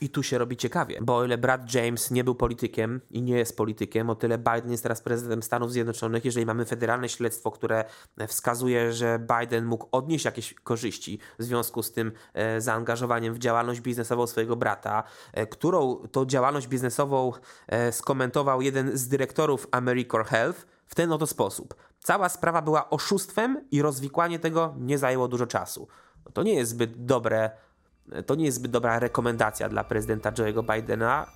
I tu się robi ciekawie, bo o ile brat James nie był politykiem i nie jest politykiem, o tyle Biden jest teraz prezydentem Stanów Zjednoczonych. Jeżeli mamy federalne śledztwo, które wskazuje, że Biden mógł odnieść jakieś korzyści w związku z tym e, zaangażowaniem w działalność biznesową swojego brata, e, którą to działalność biznesową e, skomentował jeden z dyrektorów AmeriCorps Health w ten oto sposób. Cała sprawa była oszustwem i rozwikłanie tego nie zajęło dużo czasu. To nie jest zbyt dobre to nie jest zbyt dobra rekomendacja dla prezydenta Joe'ego Bidena.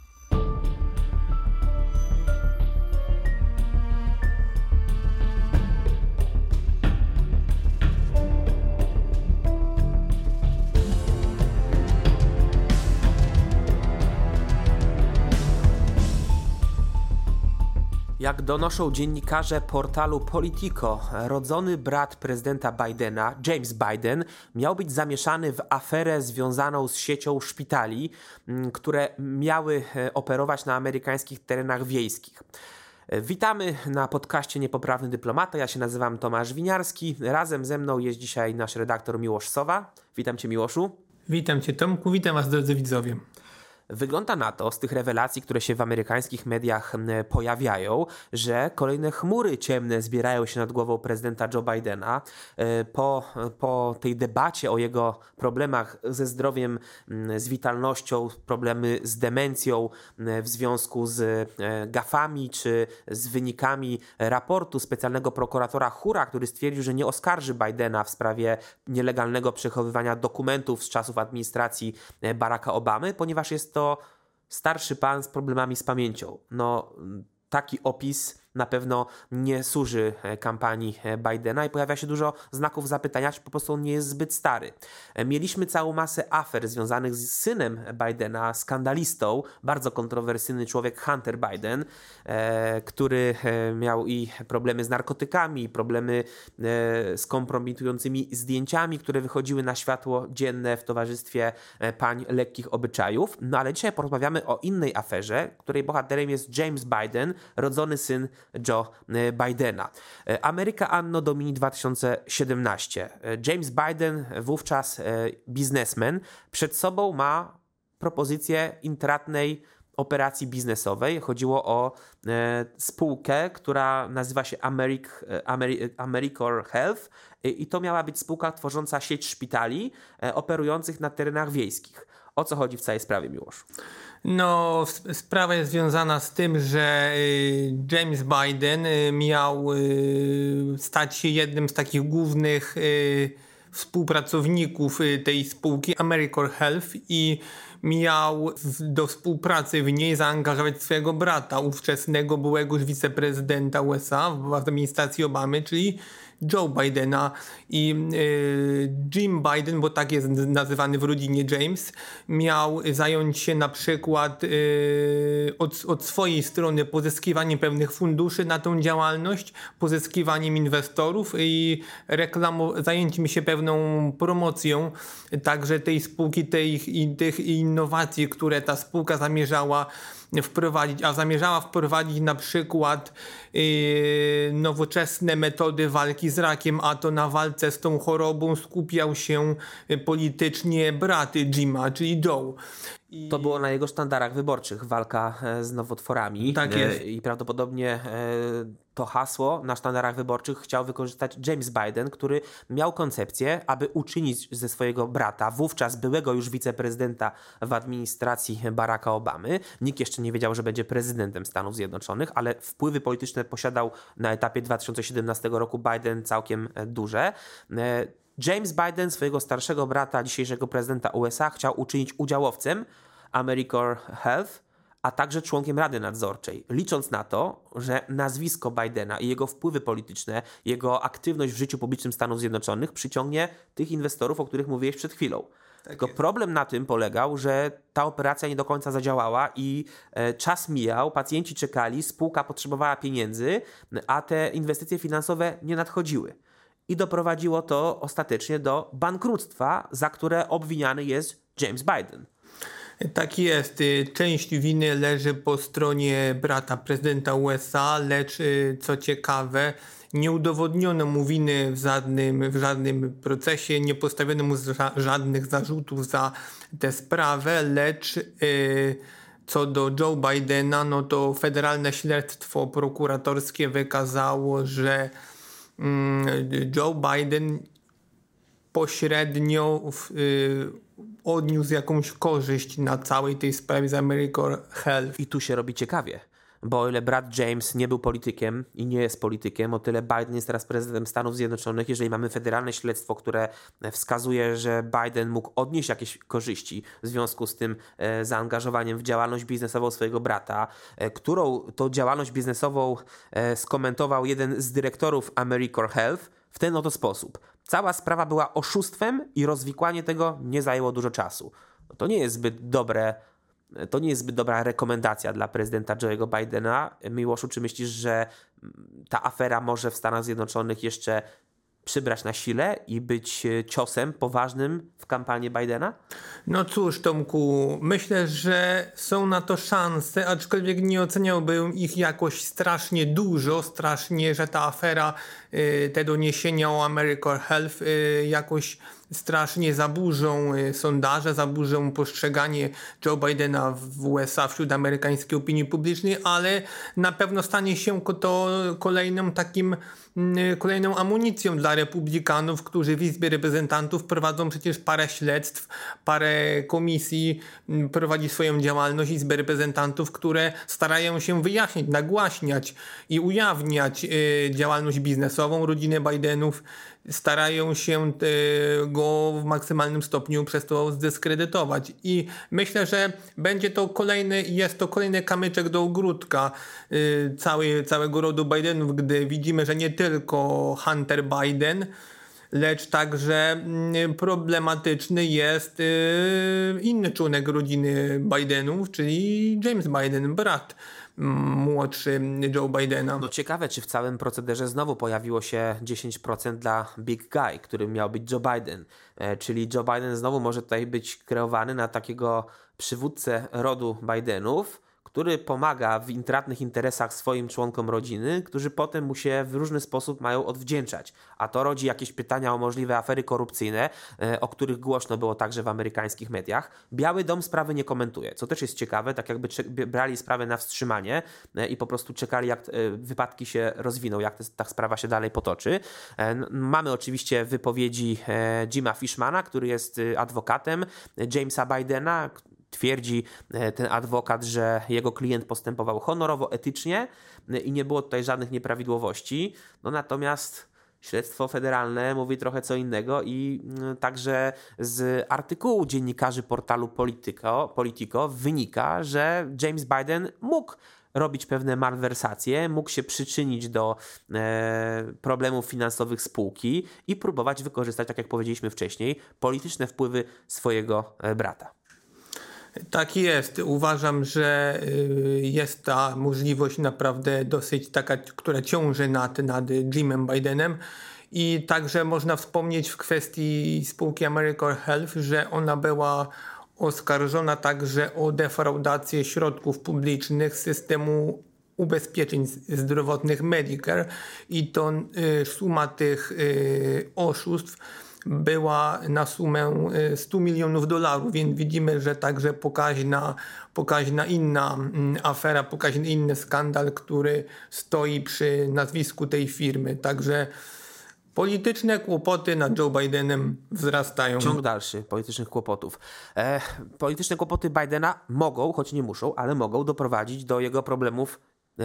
Jak donoszą dziennikarze portalu Politico, rodzony brat prezydenta Bidena, James Biden, miał być zamieszany w aferę związaną z siecią szpitali, mm, które miały e, operować na amerykańskich terenach wiejskich. Witamy na podcaście Niepoprawny Dyplomata. Ja się nazywam Tomasz Winiarski. Razem ze mną jest dzisiaj nasz redaktor Miłosz Sowa. Witam Cię, Miłoszu. Witam Cię, Tomku. Witam Was, drodzy widzowie. Wygląda na to, z tych rewelacji, które się w amerykańskich mediach pojawiają, że kolejne chmury ciemne zbierają się nad głową prezydenta Joe Bidena. E, po, po tej debacie o jego problemach ze zdrowiem, z witalnością, problemy z demencją w związku z e, gafami czy z wynikami raportu specjalnego prokuratora Hura, który stwierdził, że nie oskarży Bidena w sprawie nielegalnego przechowywania dokumentów z czasów administracji e, Baracka Obamy, ponieważ jest to to starszy pan z problemami z pamięcią. No, taki opis na pewno nie służy e, kampanii e, Bidena i pojawia się dużo znaków zapytania, czy po prostu on nie jest zbyt stary. E, mieliśmy całą masę afer związanych z synem Bidena, skandalistą, bardzo kontrowersyjny człowiek Hunter Biden, który miał i problemy z narkotykami, problemy z kompromitującymi zdjęciami, które wychodziły na światło dzienne w towarzystwie pań lekkich obyczajów. No ale dzisiaj porozmawiamy o innej aferze, której bohaterem jest James Biden, rodzony syn Joe e, Bidena. E, Ameryka Anno Domini 2017. E, James Biden, wówczas biznesmen, przed sobą ma propozycję intratnej operacji biznesowej. Chodziło o spółkę, która nazywa się Americ, Americor Health i to miała być spółka tworząca sieć szpitali operujących na terenach wiejskich. O co chodzi w całej sprawie, Miłosz? No, sprawa jest związana z tym, że y, James Biden y, miał y, stać się jednym z takich głównych współpracowników tej spółki American Health i miał do współpracy w niej zaangażować swojego brata, ówczesnego byłego już wiceprezydenta USA w administracji Obamy, czyli Joe Bidena. I y, Jim Biden, bo tak jest nazywany w rodzinie James, miał zająć się na przykład y, od, od swojej strony pozyskiwaniem pewnych funduszy na tą działalność, pozyskiwaniem inwestorów i reklamo, zajęciem się pewną promocją także tej spółki, tej, tych innowacji, które ta spółka zamierzała wprowadzić, a zamierzała wprowadzić na przykład yy, nowoczesne metody walki z rakiem, a to na walce z tą chorobą skupiał się politycznie brat Jima, czyli Joe. I... To było na jego sztandarach wyborczych, walka e, z nowotworami. Tak jest. E, I prawdopodobnie e, to hasło na sztandarach wyborczych chciał wykorzystać James Biden, który miał koncepcję, aby uczynić ze swojego brata, wówczas byłego już wiceprezydenta w administracji Baracka Obamy. Nikt jeszcze nie wiedział, że będzie prezydentem Stanów Zjednoczonych, ale wpływy polityczne posiadał na etapie 2017 roku Biden całkiem duże. James Biden swojego starszego brata, dzisiejszego prezydenta USA, chciał uczynić udziałowcem American Health, a także członkiem Rady Nadzorczej, licząc na to, że nazwisko Bidena i jego wpływy polityczne, jego aktywność w życiu publicznym Stanów Zjednoczonych przyciągnie tych inwestorów, o których mówiłeś przed chwilą. Tak Tylko jest. problem na tym polegał, że ta operacja nie do końca zadziałała i e, czas mijał, pacjenci czekali, spółka potrzebowała pieniędzy, a te inwestycje finansowe nie nadchodziły i doprowadziło to ostatecznie do bankructwa, za które obwiniany jest James Biden. Tak jest. Y, część winy leży po stronie brata prezydenta USA, lecz y, co ciekawe, nie udowodniono mu winy w żadnym, w żadnym procesie, nie postawiono mu żadnych zarzutów za tę sprawę, lecz yy, co do Joe Bidena, no to federalne śledztwo prokuratorskie wykazało, że yy, Joe Biden pośrednio w, yy, odniósł jakąś korzyść na całej tej sprawie z American Health. I tu się robi ciekawie bo o ile brat James nie był politykiem i nie jest politykiem, o tyle Biden jest teraz prezydentem Stanów Zjednoczonych. Jeżeli mamy federalne śledztwo, które wskazuje, że Biden mógł odnieść jakieś korzyści w związku z tym e, zaangażowaniem w działalność biznesową swojego brata, e, którą to działalność biznesową e, skomentował jeden z dyrektorów American Health w ten oto sposób. Cała sprawa była oszustwem i rozwikłanie tego nie zajęło dużo czasu. To nie jest zbyt dobre to nie jest zbyt dobra rekomendacja dla prezydenta Joe'ego Bidena. Miłoszu, czy myślisz, że ta afera może w Stanach Zjednoczonych jeszcze przybrać na sile i być e, ciosem poważnym w kampanii Bidena? No cóż, Tomku, myślę, że są na to szanse, aczkolwiek nie oceniałbym ich jakoś strasznie dużo, strasznie, że ta afera, e, te doniesienia o American Health e, jakoś strasznie zaburzą sondaże, zaburzą postrzeganie Joe Bidena w USA wśród amerykańskiej opinii publicznej, ale na pewno stanie się to kolejnym takim Mm, kolejną amunicją dla republikanów, którzy w Izbie Reprezentantów prowadzą przecież parę śledztw, parę komisji, prowadzi swoją działalność Izby Reprezentantów, które starają się wyjaśnić, nagłaśniać i ujawniać y, działalność biznesową rodziny Bidenów starają się go w maksymalnym stopniu przez to zdyskredytować. I myślę, że będzie to kolejny, jest to kolejny kamyczek do ogródka y, całej, całego rodu Bidenów, gdy widzimy, że nie tylko Hunter Biden, lecz także mm, problematyczny jest y, inny członek rodziny Bidenów, czyli James Biden, brat młodszy Joe Bidena. No ciekawe, czy w całym procederze znowu pojawiło się 10% dla Big Guy, którym miał być Joe Biden. E, czyli Joe Biden znowu może tutaj być kreowany na takiego przywódcę rodu Bidenów, który pomaga w intratnych interesach swoim członkom rodziny, którzy potem mu się w różny sposób mają odwdzięczać. A to rodzi jakieś pytania o możliwe afery korupcyjne, e, o których głośno było także w amerykańskich mediach. Biały Dom sprawy nie komentuje, co też jest ciekawe, tak jakby brali sprawę na wstrzymanie e, i po prostu czekali, jak e, wypadki się rozwiną, jak ta sprawa się dalej potoczy. Mamy oczywiście wypowiedzi Jima Fishmana, który jest adwokatem Jamesa Bidena, Twierdzi e, ten adwokat, że jego klient postępował honorowo, etycznie e, i nie było tutaj żadnych nieprawidłowości. No natomiast śledztwo federalne mówi trochę co innego i mm, także z artykułu dziennikarzy portalu Politico, Politico wynika, że James Biden mógł robić pewne malwersacje, mógł się przyczynić do e, problemów finansowych spółki i próbować wykorzystać, tak jak powiedzieliśmy wcześniej, polityczne wpływy swojego e, brata. Tak jest. Uważam, że y, jest ta możliwość naprawdę dosyć taka, która ciąży nad, nad Jimem Bidenem. I także można wspomnieć w kwestii spółki American Health, że ona była oskarżona także o defraudację środków publicznych systemu ubezpieczeń zdrowotnych Medicare i to y, suma tych y, oszustw była na sumę 100 y, milionów dolarów, więc widzimy, że także pokaźna, pokaźna inna mm, afera, pokaźny inny skandal, który stoi przy nazwisku tej firmy. Także Polityczne kłopoty nad Joe Bidenem wzrastają. Ciąg dalszy politycznych kłopotów. E, polityczne kłopoty Bidena mogą, choć nie muszą, ale mogą doprowadzić do jego problemów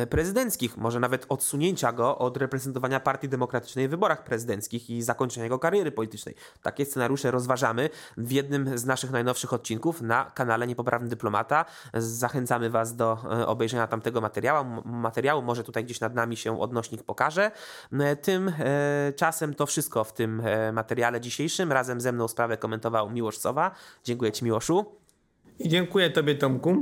prezydenckich, może nawet odsunięcia go od reprezentowania Partii Demokratycznej w wyborach prezydenckich i zakończenia jego kariery politycznej. Takie scenariusze rozważamy w jednym z naszych najnowszych odcinków na kanale Niepoprawny Dyplomata. Zachęcamy Was do e, obejrzenia tamtego materiału. materiału. Może tutaj gdzieś nad nami się odnośnik pokaże. E, tym czasem to wszystko w tym materiale dzisiejszym. Razem ze mną sprawę komentował Miłosz Sowa. Dziękuję Ci Miłoszu. I dziękuję Tobie Tomku.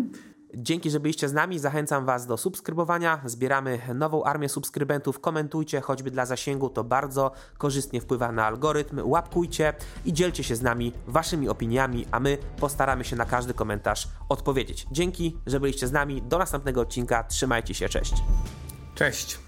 Dzięki, że byliście z nami. Zachęcam Was do subskrybowania. Zbieramy nową armię subskrybentów. Komentujcie, choćby dla zasięgu. To bardzo korzystnie wpływa na algorytm. Łapkujcie i dzielcie się z nami Waszymi opiniami, a my postaramy się na każdy komentarz odpowiedzieć. Dzięki, że byliście z nami. Do następnego odcinka. Trzymajcie się. Cześć. Cześć.